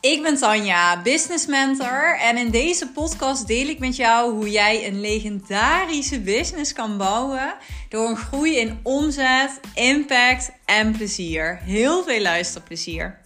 Ik ben Tanja, business mentor en in deze podcast deel ik met jou hoe jij een legendarische business kan bouwen door een groei in omzet, impact en plezier. Heel veel luisterplezier.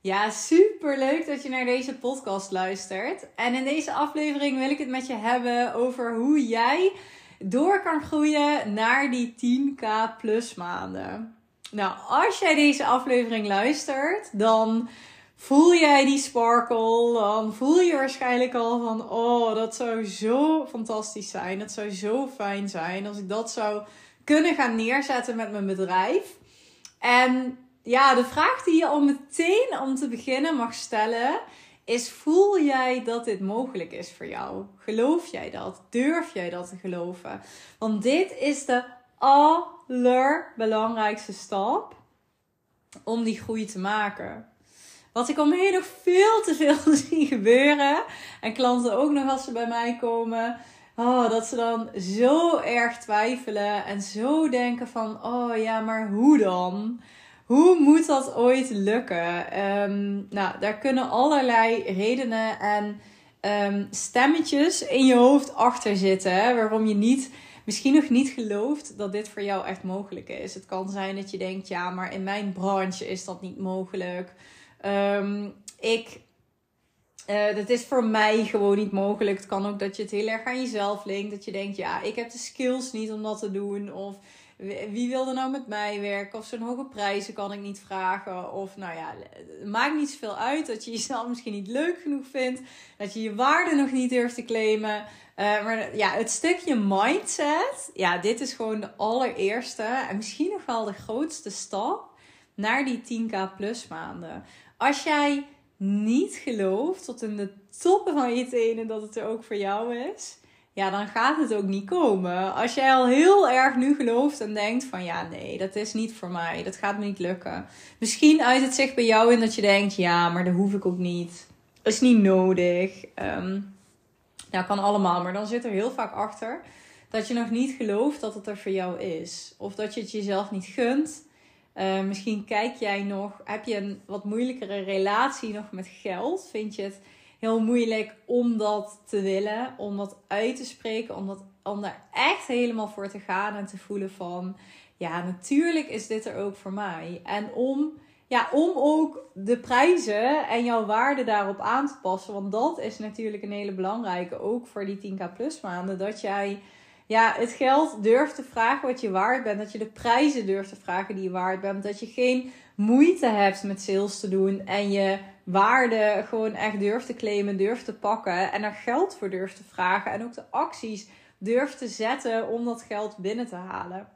Ja, super leuk dat je naar deze podcast luistert. En in deze aflevering wil ik het met je hebben over hoe jij door kan groeien naar die 10k plus maanden. Nou, als jij deze aflevering luistert, dan voel jij die sparkle. Dan voel je waarschijnlijk al van: oh, dat zou zo fantastisch zijn. Dat zou zo fijn zijn als ik dat zou kunnen gaan neerzetten met mijn bedrijf. En ja, de vraag die je al meteen om te beginnen mag stellen is: voel jij dat dit mogelijk is voor jou? Geloof jij dat? Durf jij dat te geloven? Want dit is de allerbelangrijkste stap om die groei te maken. Wat ik om me heen nog veel te veel zie gebeuren. En klanten ook nog als ze bij mij komen. Oh, dat ze dan zo erg twijfelen en zo denken van, oh ja, maar hoe dan? Hoe moet dat ooit lukken? Um, nou, daar kunnen allerlei redenen en um, stemmetjes in je hoofd achter zitten. Hè, waarom je niet misschien nog niet gelooft dat dit voor jou echt mogelijk is. Het kan zijn dat je denkt, ja, maar in mijn branche is dat niet mogelijk. Um, ik, uh, dat is voor mij gewoon niet mogelijk. Het kan ook dat je het heel erg aan jezelf linkt. Dat je denkt, ja, ik heb de skills niet om dat te doen. Of wie wil er nou met mij werken? Of zo'n hoge prijzen kan ik niet vragen. Of nou ja, maakt niet zoveel uit dat je jezelf misschien niet leuk genoeg vindt. Dat je je waarde nog niet durft te claimen. Uh, maar ja, het stukje mindset, ja, dit is gewoon de allereerste en misschien nog wel de grootste stap naar die 10k plus maanden. Als jij niet gelooft tot in de toppen van je tenen dat het er ook voor jou is, ja, dan gaat het ook niet komen. Als jij al heel erg nu gelooft en denkt van ja, nee, dat is niet voor mij, dat gaat me niet lukken. Misschien uit het zich bij jou in dat je denkt, ja, maar dat hoef ik ook niet. Dat is niet nodig. Um, kan allemaal, maar dan zit er heel vaak achter dat je nog niet gelooft dat het er voor jou is. Of dat je het jezelf niet gunt. Uh, misschien kijk jij nog, heb je een wat moeilijkere relatie nog met geld? Vind je het heel moeilijk om dat te willen, om dat uit te spreken, om, dat, om daar echt helemaal voor te gaan en te voelen van, ja, natuurlijk is dit er ook voor mij. En om ja, om ook de prijzen en jouw waarde daarop aan te passen. Want dat is natuurlijk een hele belangrijke, ook voor die 10k plus maanden. Dat jij ja, het geld durft te vragen wat je waard bent. Dat je de prijzen durft te vragen die je waard bent. Dat je geen moeite hebt met sales te doen. En je waarde gewoon echt durft te claimen, durft te pakken. En er geld voor durft te vragen. En ook de acties durft te zetten om dat geld binnen te halen.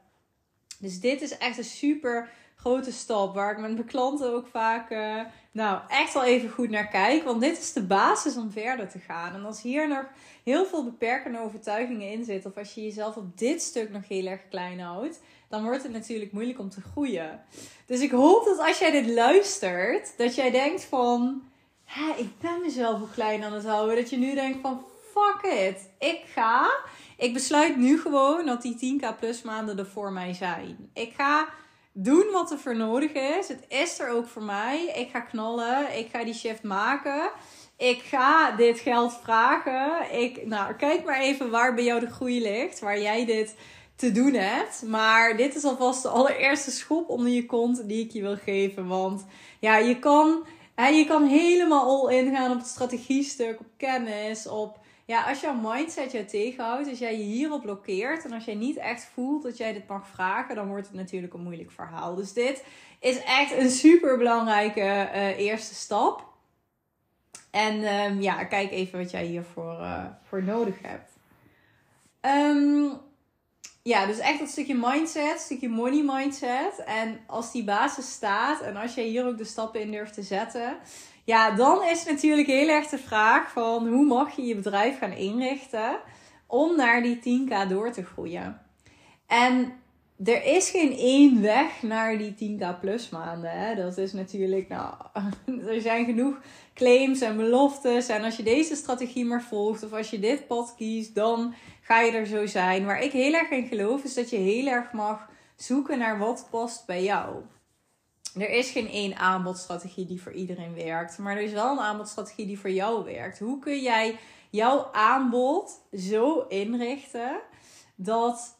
Dus dit is echt een super grote stap waar ik met mijn klanten ook vaak uh, nou, echt wel even goed naar kijk. Want dit is de basis om verder te gaan. En als hier nog heel veel beperkende overtuigingen in zitten, of als je jezelf op dit stuk nog heel erg klein houdt, dan wordt het natuurlijk moeilijk om te groeien. Dus ik hoop dat als jij dit luistert, dat jij denkt van, Hé, ik ben mezelf ook klein aan het houden. Dat je nu denkt van, fuck it, ik ga. Ik besluit nu gewoon dat die 10k plus maanden er voor mij zijn. Ik ga doen wat er voor nodig is. Het is er ook voor mij. Ik ga knallen. Ik ga die shift maken. Ik ga dit geld vragen. Ik, nou, kijk maar even waar bij jou de groei ligt. Waar jij dit te doen hebt. Maar dit is alvast de allereerste schop onder je kont die ik je wil geven. Want ja, je kan, je kan helemaal all in gaan op het strategiestuk, op kennis, op ja, als jouw mindset je tegenhoudt, als jij je hierop blokkeert en als jij niet echt voelt dat jij dit mag vragen, dan wordt het natuurlijk een moeilijk verhaal. Dus dit is echt een super belangrijke uh, eerste stap. En um, ja, kijk even wat jij hiervoor uh, voor nodig hebt. Um, ja, dus echt dat stukje mindset, stukje money mindset. En als die basis staat en als jij hier ook de stappen in durft te zetten, ja, dan is natuurlijk heel erg de vraag van hoe mag je je bedrijf gaan inrichten om naar die 10k door te groeien. En er is geen één weg naar die 10k plus maanden. Hè? Dat is natuurlijk, nou, er zijn genoeg claims en beloftes. En als je deze strategie maar volgt of als je dit pad kiest, dan ga je er zo zijn. Waar ik heel erg in geloof is dat je heel erg mag zoeken naar wat past bij jou. Er is geen één aanbodstrategie die voor iedereen werkt. Maar er is wel een aanbodstrategie die voor jou werkt. Hoe kun jij jouw aanbod zo inrichten dat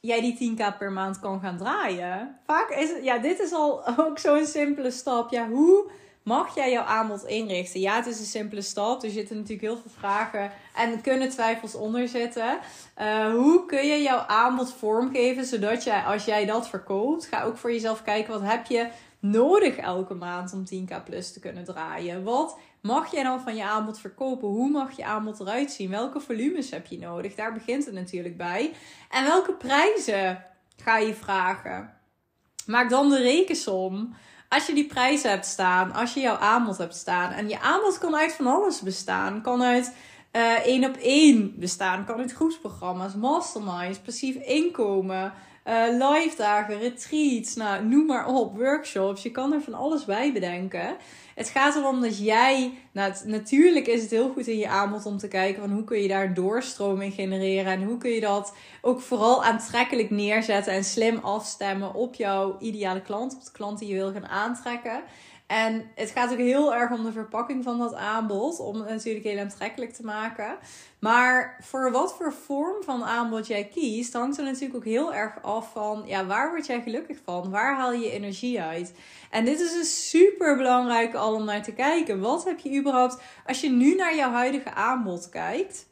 jij die 10k per maand kan gaan draaien? Vaak is ja, dit is al ook zo'n simpele stap. Ja, hoe mag jij jouw aanbod inrichten? Ja, het is een simpele stap. Er zitten natuurlijk heel veel vragen en kunnen twijfels onder zitten. Uh, hoe kun je jouw aanbod vormgeven zodat jij, als jij dat verkoopt, ga ook voor jezelf kijken wat heb je nodig elke maand om 10k plus te kunnen draaien? Wat mag jij dan van je aanbod verkopen? Hoe mag je aanbod eruit zien? Welke volumes heb je nodig? Daar begint het natuurlijk bij. En welke prijzen ga je vragen? Maak dan de rekensom. Als je die prijzen hebt staan, als je jouw aanbod hebt staan. En je aanbod kan uit van alles bestaan. Kan uit uh, één op één bestaan. Kan uit groepsprogramma's, masterminds, passief inkomen. Uh, live dagen, retreats, nou, noem maar op, workshops. Je kan er van alles bij bedenken. Het gaat erom dat jij, nou, natuurlijk is het heel goed in je aanbod om te kijken van hoe kun je daar in genereren en hoe kun je dat ook vooral aantrekkelijk neerzetten en slim afstemmen op jouw ideale klant, op de klant die je wil gaan aantrekken. En het gaat ook heel erg om de verpakking van dat aanbod. Om het natuurlijk heel aantrekkelijk te maken. Maar voor wat voor vorm van aanbod jij kiest, hangt er natuurlijk ook heel erg af van ja, waar word jij gelukkig van? Waar haal je energie uit? En dit is een super belangrijke al om naar te kijken. Wat heb je überhaupt, als je nu naar jouw huidige aanbod kijkt,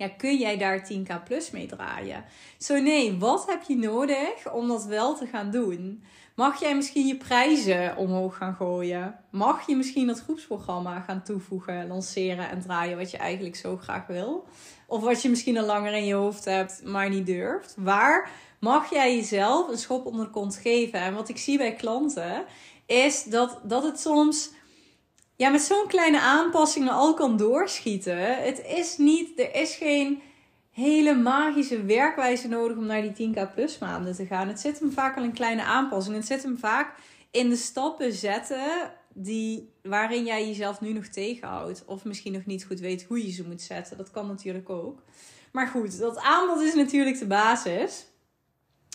ja, kun jij daar 10k plus mee draaien? Zo nee, wat heb je nodig om dat wel te gaan doen? Mag jij misschien je prijzen omhoog gaan gooien? Mag je misschien dat groepsprogramma gaan toevoegen, lanceren en draaien wat je eigenlijk zo graag wil? Of wat je misschien al langer in je hoofd hebt, maar niet durft? Waar mag jij jezelf een schop onder de kont geven? En wat ik zie bij klanten is dat, dat het soms ja, met zo'n kleine aanpassingen al kan doorschieten. Het is niet, er is geen hele magische werkwijze nodig om naar die 10k plus maanden te gaan. Het zit hem vaak al in kleine aanpassingen. Het zit hem vaak in de stappen zetten die, waarin jij jezelf nu nog tegenhoudt. Of misschien nog niet goed weet hoe je ze moet zetten. Dat kan natuurlijk ook. Maar goed, dat aanbod is natuurlijk de basis.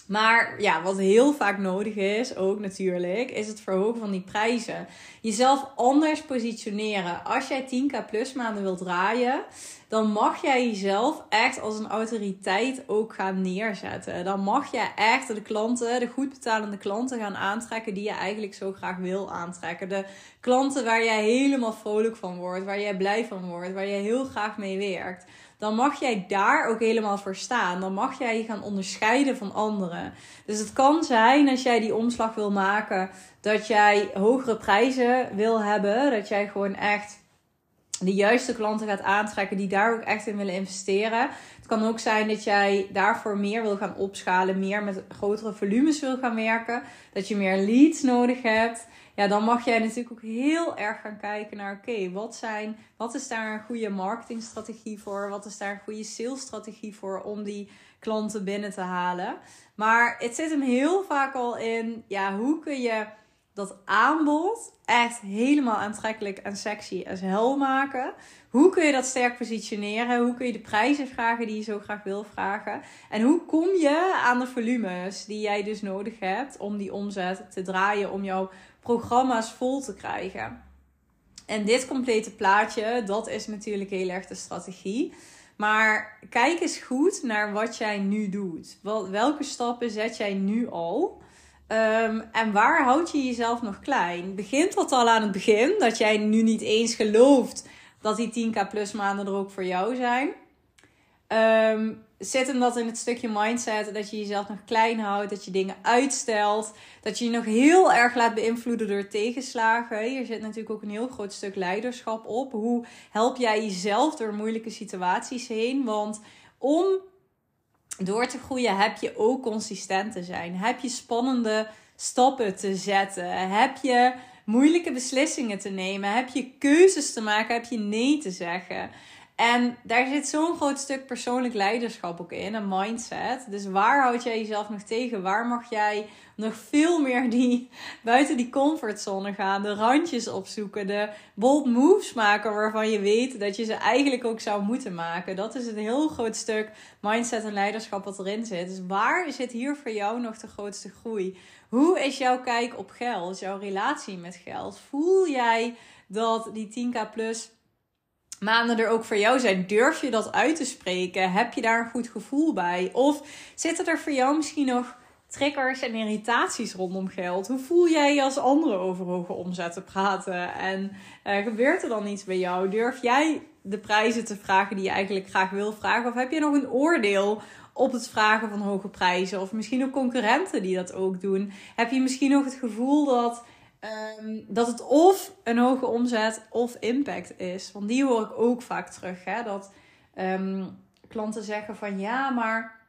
Maar ja, wat heel vaak nodig is, ook natuurlijk, is het verhogen van die prijzen. Jezelf anders positioneren. Als jij 10k plus maanden wilt draaien, dan mag jij jezelf echt als een autoriteit ook gaan neerzetten. Dan mag jij echt de klanten, de goed betalende klanten gaan aantrekken die je eigenlijk zo graag wil aantrekken. De klanten waar jij helemaal vrolijk van wordt, waar jij blij van wordt, waar jij heel graag mee werkt dan mag jij daar ook helemaal voor staan. Dan mag jij je gaan onderscheiden van anderen. Dus het kan zijn als jij die omslag wil maken, dat jij hogere prijzen wil hebben, dat jij gewoon echt de juiste klanten gaat aantrekken die daar ook echt in willen investeren. Het kan ook zijn dat jij daarvoor meer wil gaan opschalen, meer met grotere volumes wil gaan werken, dat je meer leads nodig hebt ja, dan mag jij natuurlijk ook heel erg gaan kijken naar: oké, wat zijn, wat is daar een goede marketingstrategie voor? Wat is daar een goede salesstrategie voor om die klanten binnen te halen? Maar het zit hem heel vaak al in: ja, hoe kun je dat aanbod echt helemaal aantrekkelijk en sexy en hel maken? Hoe kun je dat sterk positioneren? Hoe kun je de prijzen vragen die je zo graag wil vragen? En hoe kom je aan de volumes die jij dus nodig hebt om die omzet te draaien, om jouw programma's vol te krijgen. En dit complete plaatje, dat is natuurlijk heel erg de strategie. Maar kijk eens goed naar wat jij nu doet. Welke stappen zet jij nu al? Ehm, en waar houd je jezelf nog klein? Begint dat al aan het begin? Dat jij nu niet eens gelooft dat die 10k plus maanden er ook voor jou zijn? Um, zit hem dat in het stukje mindset dat je jezelf nog klein houdt, dat je dingen uitstelt, dat je je nog heel erg laat beïnvloeden door tegenslagen. Hier zit natuurlijk ook een heel groot stuk leiderschap op. Hoe help jij jezelf door moeilijke situaties heen? Want om door te groeien heb je ook consistent te zijn. Heb je spannende stappen te zetten? Heb je moeilijke beslissingen te nemen? Heb je keuzes te maken? Heb je nee te zeggen? En daar zit zo'n groot stuk persoonlijk leiderschap ook in, een mindset. Dus waar houd jij jezelf nog tegen? Waar mag jij nog veel meer die, buiten die comfortzone gaan, de randjes opzoeken, de bold moves maken waarvan je weet dat je ze eigenlijk ook zou moeten maken? Dat is een heel groot stuk mindset en leiderschap wat erin zit. Dus waar zit hier voor jou nog de grootste groei? Hoe is jouw kijk op geld, jouw relatie met geld? Voel jij dat die 10k plus maanden er ook voor jou zijn. Durf je dat uit te spreken? Heb je daar een goed gevoel bij? Of zitten er voor jou misschien nog triggers en irritaties rondom geld? Hoe voel jij je als anderen over hoge omzetten praten? En uh, gebeurt er dan iets bij jou? Durf jij de prijzen te vragen die je eigenlijk graag wil vragen? Of heb je nog een oordeel op het vragen van hoge prijzen? Of misschien ook concurrenten die dat ook doen? Heb je misschien ook het gevoel dat Ehm, dat het of een hoge omzet of impact is. Want die hoor ik ook vaak terug. Hè? Dat ehm, klanten zeggen van ja, maar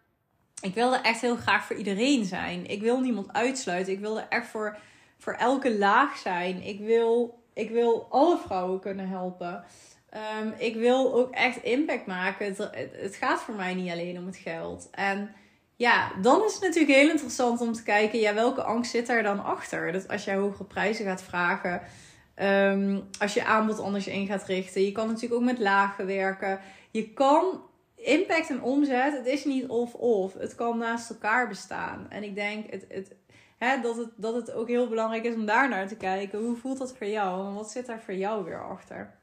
ik wil er echt heel graag voor iedereen zijn. Ik wil niemand uitsluiten. Ik wil er echt voor, voor elke laag zijn. Ik wil, ik wil alle vrouwen kunnen helpen. Ehm, ik wil ook echt impact maken. Het, het, gaat voor mij niet alleen om het geld. En ja, dan is het natuurlijk heel interessant om te kijken, ja, welke angst zit daar dan achter? Dat als jij hogere prijzen gaat vragen, um, als je aanbod anders in gaat richten, je kan natuurlijk ook met lagen werken. Je kan impact en omzet, het is niet of-of. Het kan naast elkaar bestaan. En ik denk het, het, hè, dat, het, dat het ook heel belangrijk is om daar naar te kijken. Hoe voelt dat voor jou? En wat zit daar voor jou weer achter?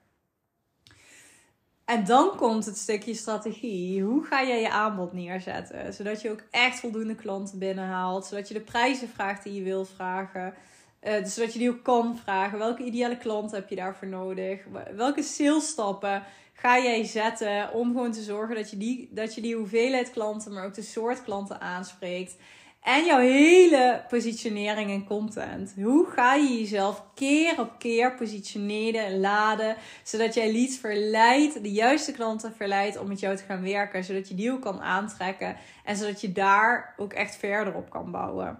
En dan komt het stukje strategie. Hoe ga jij je aanbod neerzetten? Zodat je ook echt voldoende klanten binnenhaalt. Zodat je de prijzen vraagt die je wil vragen. Uh, zodat je die ook kan vragen. Welke ideale klant heb je daarvoor nodig? Welke salesstappen ga jij zetten om gewoon te zorgen dat je die, dat je die hoeveelheid klanten, maar ook de soort klanten aanspreekt? En jouw hele positionering en content. Hoe ga je jezelf keer op keer positioneren en laden, zodat jij leads verleidt, de juiste klanten verleidt om met jou te gaan werken, zodat je ook kan aantrekken en zodat je daar ook echt verder op kan bouwen.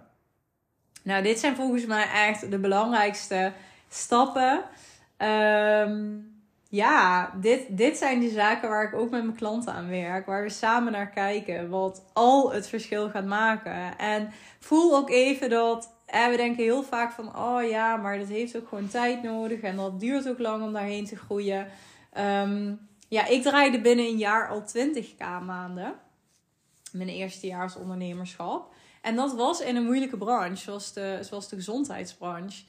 Nou, dit zijn volgens mij echt de belangrijkste stappen. Um, ja, dit, dit zijn de zaken waar ik ook met mijn klanten aan werk. Waar we samen naar kijken. Wat al het verschil gaat maken. En voel ook even dat. Eh, we denken heel vaak van: oh ja, maar dat heeft ook gewoon tijd nodig. En dat duurt ook lang om daarheen te groeien. Um, ja, ik draaide binnen een jaar al 20k maanden. Mijn eerste jaar als ondernemerschap. En dat was in een moeilijke branche, zoals de, zoals de gezondheidsbranche.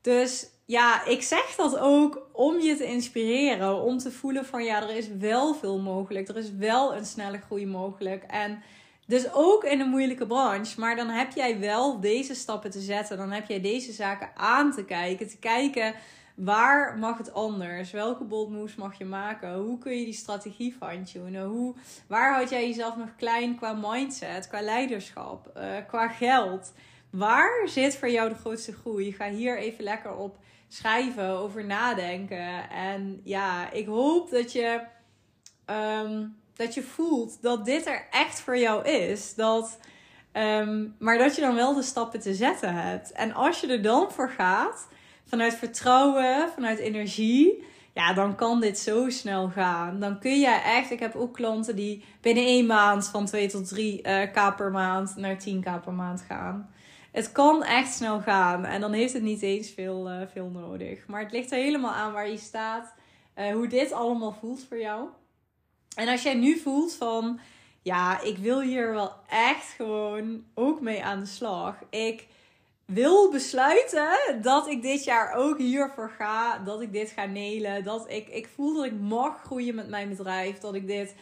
Dus ja, ik zeg dat ook om je te inspireren. Om te voelen van ja, er is wel veel mogelijk. Er is wel een snelle groei mogelijk. En dus ook in een moeilijke branche. Maar dan heb jij wel deze stappen te zetten. Dan heb jij deze zaken aan te kijken. Te kijken waar mag het anders? Welke bold moves mag je maken? Hoe kun je die strategie fine-tunen? Hoe, waar houd jij jezelf nog klein qua mindset, qua leiderschap, uh, qua geld? Waar zit voor jou de grootste groei? Ga hier even lekker op schrijven, over nadenken. En ja, ik hoop dat je, ehm, dat je voelt dat dit er echt voor jou is. Dat, ehm, maar dat je dan wel de stappen te zetten hebt. En als je er dan voor gaat, vanuit vertrouwen, vanuit energie. Ja, dan kan dit zo snel gaan. Dan kun je echt. Ik heb ook klanten die binnen één maand van 2 tot 3 uh, eh, k per maand naar 10k per maand gaan het kan echt snel gaan. En dan heeft het niet eens veel, uh, veel nodig. Maar het ligt er helemaal aan waar je staat. Uh, hoe dit allemaal voelt voor jou. En als jij nu voelt van... Ja, ik wil hier wel echt gewoon ook mee aan de slag. Ik wil besluiten dat ik dit jaar ook hiervoor ga. Dat ik dit ga nelen. Dat ik, ik voel dat ik mag groeien met mijn bedrijf. Dat ik dit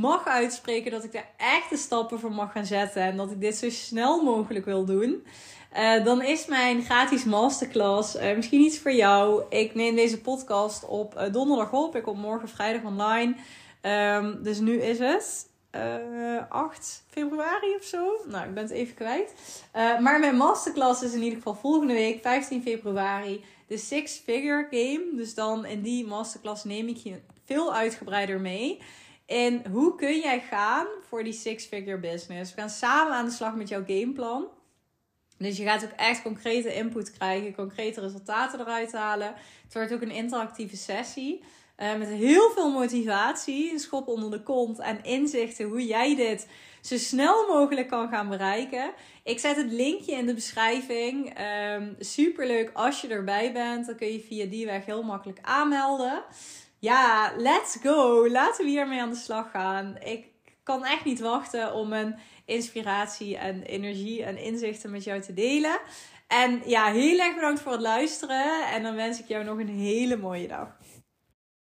mag uitspreken. Dat ik daar echt de stappen voor mag gaan zetten. En dat ik dit zo snel mogelijk wil doen. Uh, dan is mijn gratis masterclass uh, misschien iets voor jou. Ik neem deze podcast op uh, donderdag op. Ik kom morgen vrijdag online. Um, dus nu is het 8 februari of zo. Nou, ik ben het even kwijt. maar mijn masterclass is in ieder geval volgende week, 15 februari. De Six Figure Game. Dus dan in die masterclass neem ik je veel uitgebreider mee. En hoe kun jij gaan voor die six figure business? We gaan samen aan de slag met jouw gameplan. Dus je gaat ook echt concrete input krijgen, concrete resultaten eruit halen. Het wordt ook een interactieve sessie. Uh, met heel veel motivatie, een schop onder de kont en inzichten hoe jij dit zo snel mogelijk kan gaan bereiken. Ik zet het linkje in de beschrijving. Um, Super leuk als je erbij bent. Dan kun je via die weg heel makkelijk aanmelden. Ja, let's go. Laten we hiermee aan de slag gaan. Ik kan echt niet wachten om mijn inspiratie en energie en inzichten met jou te delen. En ja, heel erg bedankt voor het luisteren. En dan wens ik jou nog een hele mooie dag.